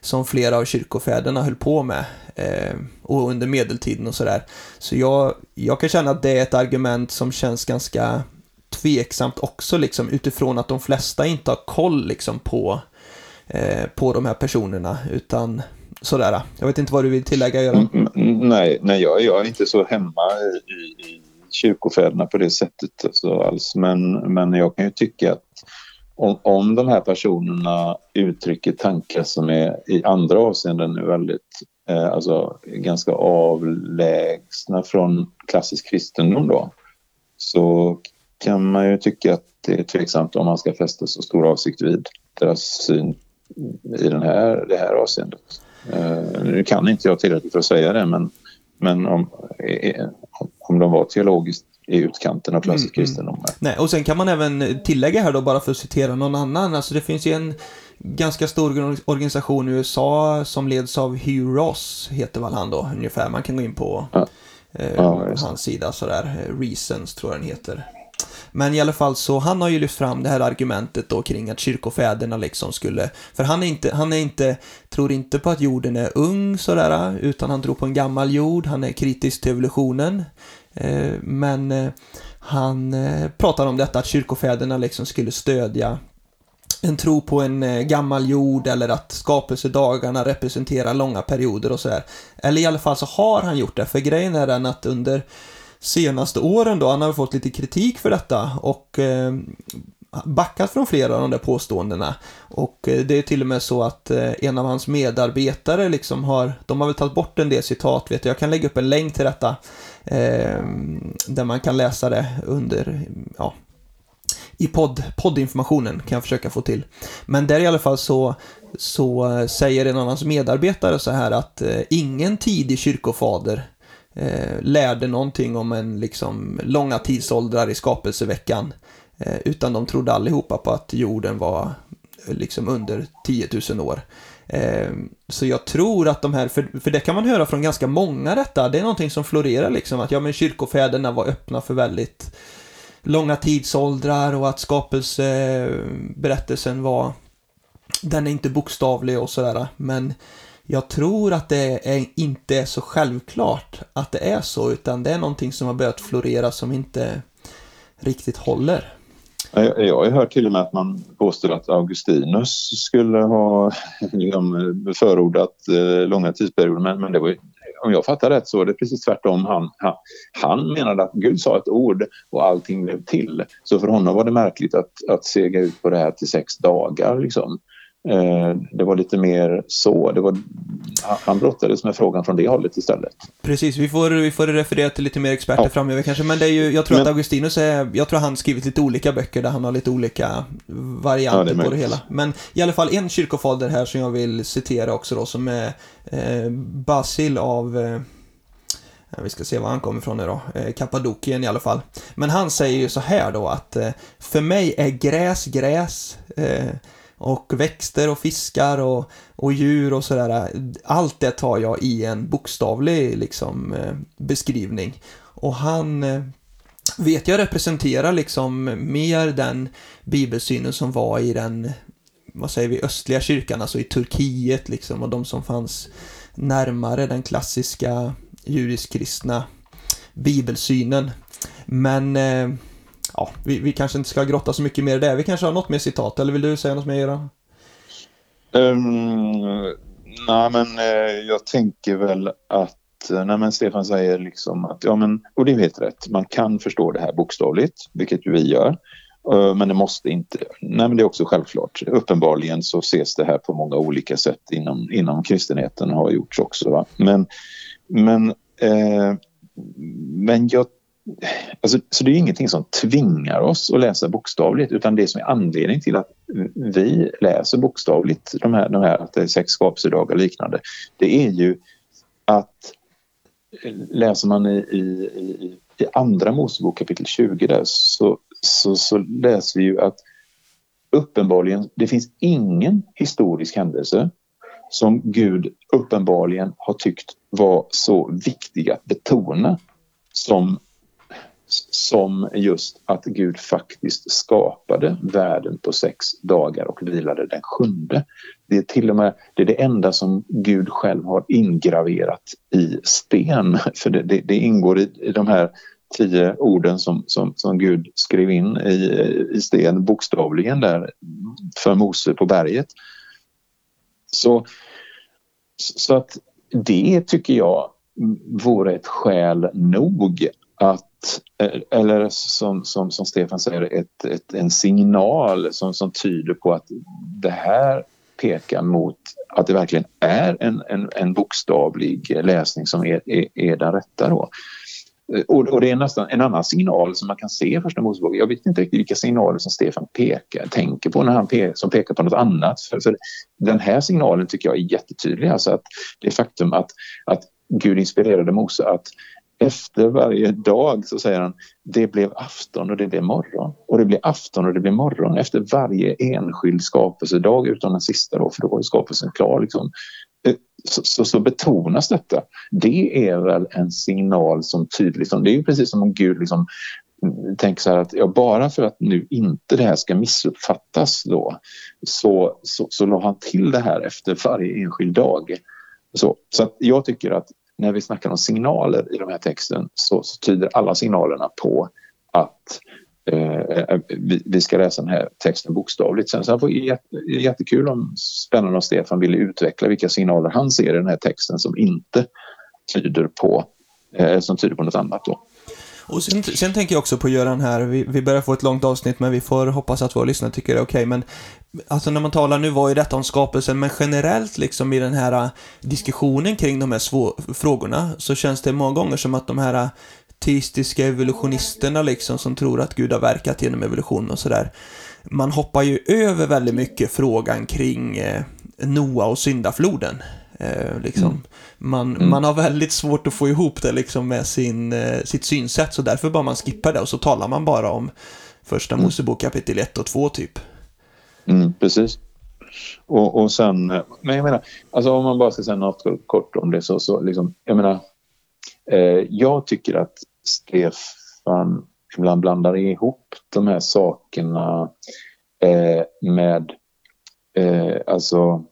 som flera av kyrkofäderna höll på med eh, och under medeltiden och sådär. Så jag, jag kan känna att det är ett argument som känns ganska tveksamt också liksom utifrån att de flesta inte har koll liksom på, eh, på de här personerna utan sådär. Jag vet inte vad du vill tillägga, Göran? Mm, mm. Nej, nej jag, jag är inte så hemma i, i kyrkofäderna på det sättet alltså, alls. Men, men jag kan ju tycka att om, om de här personerna uttrycker tankar som är i andra avseenden är väldigt, eh, alltså ganska avlägsna från klassisk kristendom då, så kan man ju tycka att det är tveksamt om man ska fästa så stor avsikt vid deras syn i den här, det här avseendet. Eh, nu kan inte jag tillräckligt för att säga det, men, men om, eh, om de var teologiskt i utkanten av klassisk mm, mm. kristendom. Nej, och sen kan man även tillägga här då, bara för att citera någon annan, alltså det finns ju en, ganska stor organisation i USA som leds av Hugh Ross, heter väl han då ungefär. Man kan gå in på Ja. eh, Ja, hans sida sådär. Eh, Reasons tror jag den heter. Men i alla fall så, han har ju lyft fram det här argumentet då kring att kyrkofäderna liksom skulle, för han är inte, han är inte, tror inte på att jorden är ung sådär, utan han tror på en gammal jord, han är kritisk till evolutionen. Eh, men eh, han eh, pratar om detta att kyrkofäderna liksom skulle stödja en tro på en eh, gammal jord eller att skapelsedagarna representerar långa perioder och sådär. Eller i alla fall så har han gjort det, för grejen är den att under senaste åren då, han har fått lite kritik för detta och eh, backat från flera av de där påståendena. Och eh, det är till och med så att eh, en av hans medarbetare liksom har, de har väl tagit bort en del citat vet jag, jag kan lägga upp en länk till detta. Eh, där man kan läsa det under, ja, i podd, poddinformationen kan jag försöka få till. Men där i alla fall så, så eh, säger en av hans medarbetare så här att eh, ingen tidig kyrkofader eh, lärde någonting om en liksom långa tidsåldrar i skapelseveckan. Eh, utan de trodde allihopa på att jorden var liksom under 10 000 år. Eh, så jag tror att de här, för, för det kan man höra från ganska många detta, det är någonting som florerar liksom, att ja men kyrkofäderna var öppna för väldigt långa tidsåldrar och att skapelseberättelsen var den är inte bokstavlig och sådär men jag tror att det är, inte är så självklart att det är så utan det är någonting som har börjat florera som inte riktigt håller. Jag, jag har hört till och med att man påstår att Augustinus skulle ha liksom, förordat eh, långa tidsperioder men, men det var, om jag fattar rätt så är det precis tvärtom. Han, han, han menade att Gud sa ett ord och allting blev till. Så för honom var det märkligt att, att sega ut på det här till sex dagar. Liksom. Eh, det var lite mer så. Det var, han brottades med frågan från det hållet istället. Precis, vi får, vi får referera till lite mer experter ja. framöver kanske, men det är ju, jag tror men, att Augustinus är, jag tror han skrivit lite olika böcker där han har lite olika varianter ja, det på det hela. Men i alla fall en kyrkofader här som jag vill citera också då, som är eh, Basil av eh, vi ska se var han kommer ifrån nu då. Eh, Kappadokien i alla fall. Men han säger ju så här då att eh, för mig är gräs gräs. Och växter och fiskar och, och djur och sådär. Allt det tar jag i en bokstavlig liksom, eh, beskrivning. Och han eh, vet jag representerar liksom mer den bibelsynen som var i den, vad säger vi, östliga kyrkan, alltså i Turkiet liksom och de som fanns närmare den klassiska judisk-kristna bibelsynen. Men eh, ja, vi, vi kanske inte ska grotta så mycket mer i det. Vi kanske har något mer citat, eller vill du säga något mer Göran? Um, nej, men eh, jag tänker väl att eh, Nej, men Stefan säger liksom att, ja men, och det är helt rätt, man kan förstå det här bokstavligt, vilket ju vi gör. Eh, men det måste inte. Nej, men det är också självklart. Uppenbarligen så ses det här på många olika sätt inom, inom kristenheten har gjorts också. Va? Men, men, eh, men jag Alltså, så det är ingenting som tvingar oss att läsa bokstavligt utan det som är anledningen till att vi läser bokstavligt de här, de här att det är sex skapelsedagar och liknande. Det är ju att läser man i, i, i, i andra Mosebok kapitel 20 där så, så, så läser vi ju att uppenbarligen, det finns ingen historisk händelse som Gud uppenbarligen har tyckt var så viktig att betona som som just att Gud faktiskt skapade världen på sex dagar och vilade den sjunde. Det är till och med det, är det enda som Gud själv har ingraverat i sten. För det, det, det ingår i, i de här tio orden som, som, som Gud skrev in i, i sten bokstavligen där för Mose på berget. Så, så att det tycker jag vore ett skäl nog att eh, eller som, som, som Stefan säger, ett, ett, en signal som, som tyder på att det här pekar mot att det verkligen är en, en, en bokstavlig läsning som är, är, är den rätta. Då. Eh, och, och, det är nästan en annan signal som man kan se i Första Mosebok. Jag vet inte riktigt vilka signaler som Stefan pekar, tänker på när han pe som pekar på något annat. För, för, den här signalen tycker jag är jättetydlig. Alltså att det faktum att, att Gud inspirerade Mose att efter varje dag så säger han det blev afton och det blev morgon och det blev afton och det blev morgon efter varje enskild skapelsedag utom den sista då för då var ju skapelsen klar. Liksom. Eh, så, så, så, betonas detta. Det är väl en signal som tydligt, liksom, det är ju precis som om Gud liksom tänker så här att ja, bara för att nu inte det här ska missuppfattas då så, så, så la han till det här efter varje enskild dag. Så, så att jag tycker att när vi snackar om signaler i den här texten så, så tyder alla signalerna på att eh, eh, vi, vi, ska läsa den här texten bokstavligt. Sen så var det jättekul om spännande om Stefan ville utveckla vilka signaler han ser i den här texten som inte tyder på, eh, som tyder på något annat. Då. Och sen, sen, tänker jag också på Göran här, vi, vi börjar få ett långt avsnitt men vi får hoppas att våra lyssnare tycker det är okej. Okay. Men alltså när man talar, nu var ju detta om skapelsen, men generellt liksom i den här äh, diskussionen kring de här svå, frågorna så känns det många gånger som att de här äh, teistiska evolutionisterna liksom som tror att Gud har verkat genom evolution och sådär. Man hoppar ju över väldigt mycket frågan kring eh, Noa och syndafloden. Eh, liksom. Mm. Man, mm. man har väldigt svårt att få ihop det liksom med sin, eh, sitt synsätt, så därför bara man skippar det och så talar man bara om första mm. Mosebok kapitel 1 och 2 typ. Mm, precis. Och, och sen, men jag menar, alltså om man bara ska säga något kort om det så, så liksom, jag menar, eh, jag tycker att Stefan ibland blandar ihop de här sakerna eh, med, eh, alltså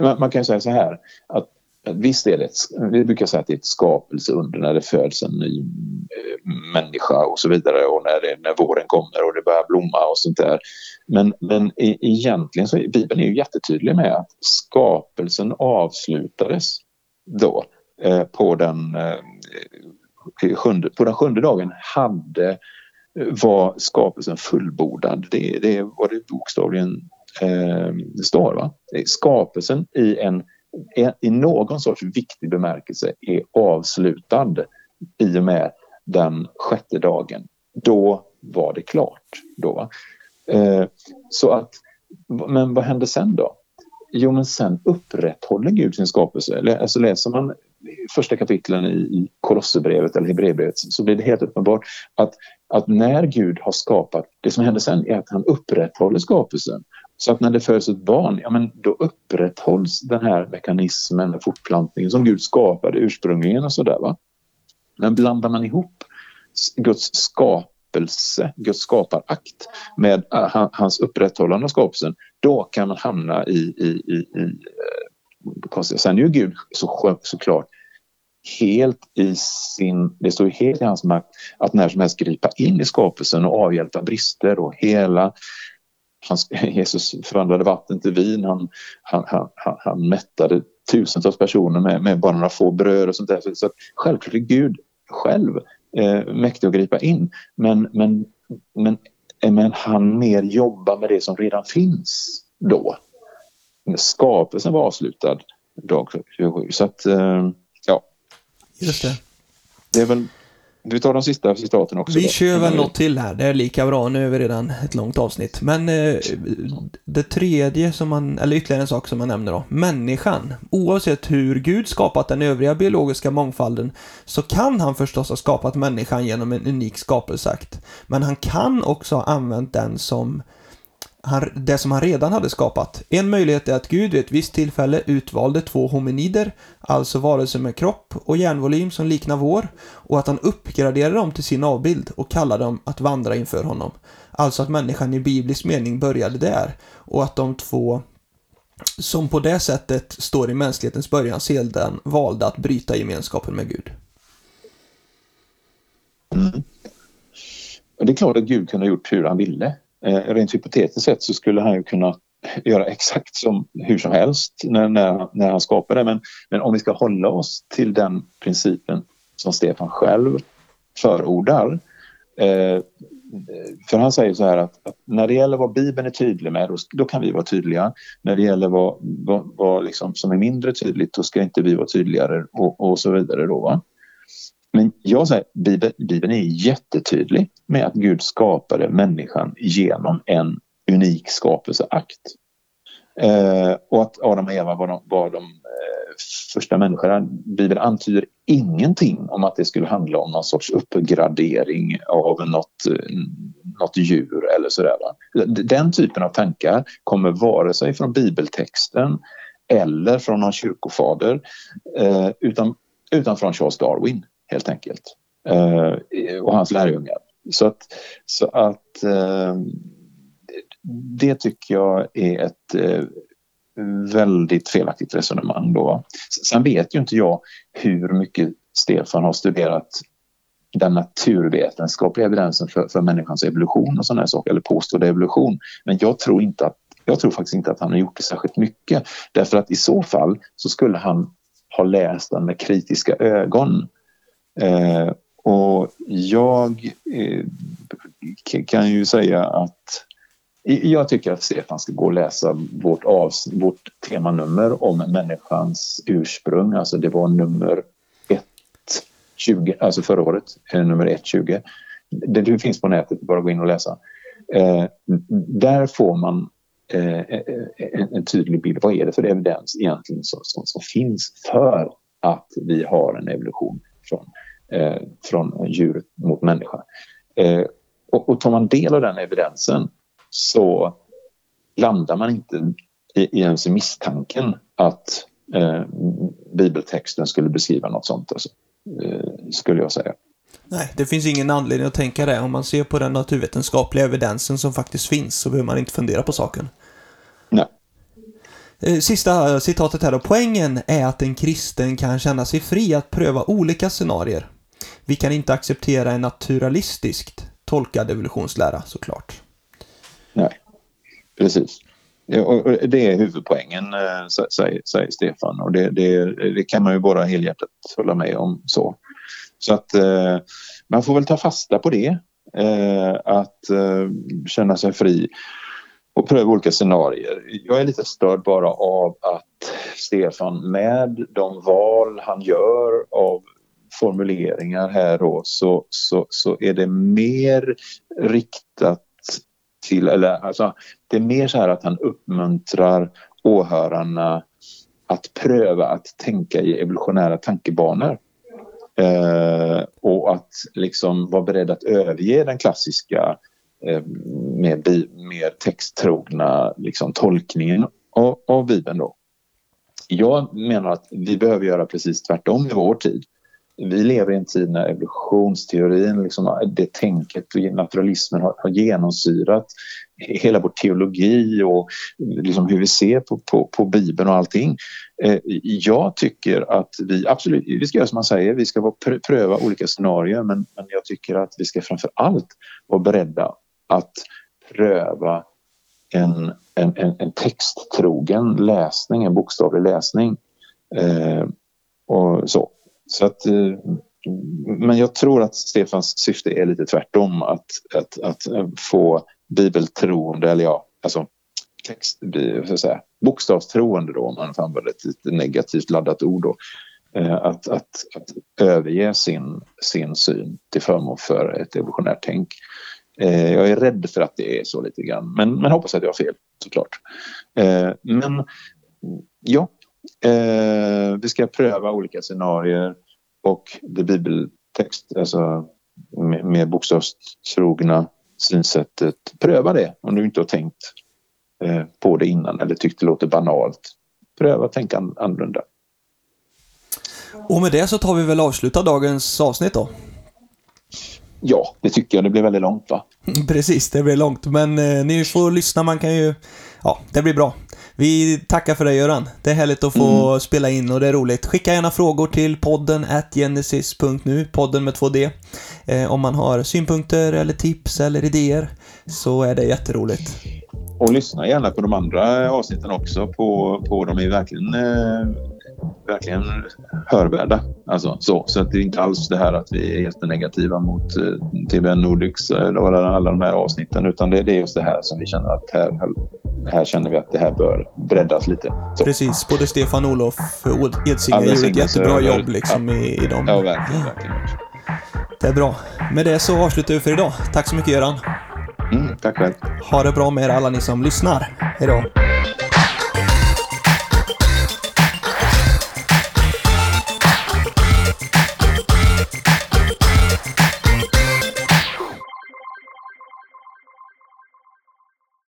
man, man kan säga så här att Visst är det ett, vi brukar säga att det är ett skapelseunder när det föds en ny eh, människa och så vidare och när, det, när våren kommer och det börjar blomma och sånt där. Men, men egentligen så är Bibeln är ju jättetydlig med att skapelsen avslutades då eh, på, den, eh, sjunde, på den sjunde dagen hade eh, var skapelsen fullbordad. Det, det var det bokstavligen eh, står. Va? Skapelsen i, en, i någon sorts viktig bemärkelse är avslutad i och med den sjätte dagen. Då var det klart. Då, eh, så att, men vad hände sen då? Jo, men sen upprätthåller Gud sin skapelse. Alltså läser man första kapitlen i Kolosserbrevet eller Hebreerbrevet så blir det helt uppenbart att, att när Gud har skapat, det som händer sen är att han upprätthåller skapelsen. Så att när det föds ett barn, ja men då upprätthålls den här mekanismen, fortplantningen som Gud skapade ursprungligen och sådär va. Men blandar man ihop Guds skapelse, Guds skaparakt med uh, hans upprätthållande av skapelsen, då kan man hamna i, i, i, i uh, Sen är ju Gud så, såklart helt i sin, det står helt i hans makt att när som helst gripa in i skapelsen och avhjälpa brister och hela han, Jesus förvandlade vatten till vin, han, han, han, han mättade tusentals personer med, med bara några få bröd och sånt där. Så, så självklart är Gud själv eh, mäktig att gripa in. Men, men, men, men han mer jobbar med det som redan finns då. Skapelsen var avslutad dag 27. Så att, eh, ja. Just det. Det är väl vi tar de sista citaten också. Vi då. kör väl något till här. Det är lika bra. Nu är vi redan ett långt avsnitt. Men eh, det tredje som man, eller ytterligare en sak som man nämner då. Människan. Oavsett hur Gud skapat den övriga biologiska mångfalden så kan han förstås ha skapat människan genom en unik skapelseakt. Men han kan också ha använt den som han, det som han redan hade skapat. En möjlighet är att Gud vid ett visst tillfälle utvalde två hominider, alltså varelser med kropp och hjärnvolym som liknar vår, och att han uppgraderade dem till sin avbild och kallade dem att vandra inför honom. Alltså att människan i biblisk mening började där, och att de två som på det sättet står i mänsklighetens början sedan valde att bryta gemenskapen med Gud. Mm. Det är klart att Gud kunde ha gjort hur han ville. Eh, rent hypotetiskt sett så skulle han ju kunna göra exakt som hur som helst när, när, när han skapar det. Men, men om vi ska hålla oss till den principen som Stefan själv förordar. Eh, för han säger så här att, att, när det gäller vad Bibeln är tydlig med, då, då kan vi vara tydliga. När det gäller vad, vad, vad liksom, som är mindre tydligt, då ska inte vi vara tydligare och, och så vidare. Då, va? Men jag säger, Bibeln, Bibeln är jättetydlig med att Gud skapade människan genom en unik skapelseakt. Eh, och att Adam och Eva var de, var de eh, första människorna. Bibeln antyder ingenting om att det skulle handla om någon sorts uppgradering av något, eh, något djur eller sådär. Den typen av tankar kommer vare sig från bibeltexten eller från någon kyrkofader eh, utan, utan från Charles Darwin helt enkelt eh, och hans lärjungar. Så att, så att eh, det tycker jag är ett eh, väldigt felaktigt resonemang då. Sen vet ju inte jag hur mycket Stefan har studerat den naturvetenskapliga evidensen för, för människans evolution och sådana saker, eller påstådd evolution. Men jag tror, inte att, jag tror faktiskt inte att han har gjort det särskilt mycket. Därför att i så fall så skulle han ha läst den med kritiska ögon. Eh, och jag eh, kan ju säga att jag tycker att Stefan ska gå och läsa vårt, avs vårt temanummer om människans ursprung. Alltså det var nummer 1.20, alltså förra året, eh, nummer 1.20. Det, det finns på nätet, bara gå in och läsa. Eh, där får man eh, eh, eh, en, en, tydlig bild. Vad är det för evidens egentligen som, som, som finns för att vi har en evolution från, eh, från djur mot människa? Eh, och, och tar man del av den evidensen så landar man inte i, i ens misstanken att eh, bibeltexten skulle beskriva något sånt, alltså, eh, skulle jag säga. Nej, det finns ingen anledning att tänka det. Om man ser på den naturvetenskapliga evidensen som faktiskt finns så behöver man inte fundera på saken. Eh, sista eh, citatet här då. Poängen är att en kristen kan känna sig fri att pröva olika scenarier. Vi kan inte acceptera en naturalistiskt tolkad evolutionslära såklart. Nej, precis. Och det är huvudpoängen, eh, säger, säger Stefan. Och det, det, det, kan man ju bara helhjärtat hålla med om. så. Så att man får väl ta fasta på det. Att känna sig fri och pröva olika scenarier. Jag är lite störd bara av att Stefan med de val han gör av formuleringar här då så, så, så är det mer riktat till, eller alltså, det är mer så här att han uppmuntrar åhörarna att pröva att tänka i evolutionära tankebanor. Eh, och att liksom vara beredd att överge den klassiska Eh, med mer, mer texttrogna liksom, tolkningen av, av Bibeln. Då. Jag menar att vi behöver göra precis tvärtom i vår tid vi lever i en tid när evolutionsteorin, liksom, det tänket och naturalismen har, har genomsyrat hela vår teologi och liksom hur vi ser på, på, på Bibeln och allting. Eh, jag tycker att vi absolut, vi ska göra som man säger, vi ska pröva olika scenarier men, men jag tycker att vi ska framför allt vara beredda att pröva en, en, en, en texttrogen läsning, en bokstavlig läsning. Eh, och så. Så att, eh, men jag tror att Stefans syfte är lite tvärtom. Att, att, att eh, få bibeltroende, eller ja, alltså text, så säga, bokstavstroende då, om man får använda ett lite negativt laddat ord då, eh, att, att, att överge sin, sin syn till förmån för ett evolutionärt tänk. Eh, jag är rädd för att det är så lite grann, men, men hoppas att jag har fel såklart. Eh, men ja, Eh, vi ska pröva olika scenarier och det bibeltext, alltså med, med bokstavstrogna synsättet. Pröva det om du inte har tänkt eh, på det innan eller tyckt det låter banalt. Pröva att tänka annorlunda. Och med det så tar vi väl avsluta dagens avsnitt då. Ja, det tycker jag. Det blir väldigt långt va? Precis, det blir långt. Men eh, ni får lyssna, man kan ju... Ja, det blir bra. Vi tackar för det Göran. Det är härligt att få mm. spela in och det är roligt. Skicka gärna frågor till podden at genesis.nu, podden med 2D. Eh, om man har synpunkter eller tips eller idéer så är det jätteroligt. Och lyssna gärna på de andra avsnitten också. På, på de är verkligen, eh, verkligen hörvärda. Alltså, så, så att det är inte alls det här att vi är jättenegativa mot eh, TBN Nordics eller alla, de här avsnitten utan det, det är just det här som vi känner att här, här känner vi att det här bör breddas lite. Så. Precis, både Stefan och Olof Edsinger gör ett jättebra jobb liksom ja. i, i dem. Ja, verkligen. verkligen. Det är bra. Med det så avslutar vi för idag. Tack så mycket Göran. Mm, tack själv. Ha det bra med er alla ni som lyssnar. Hej då.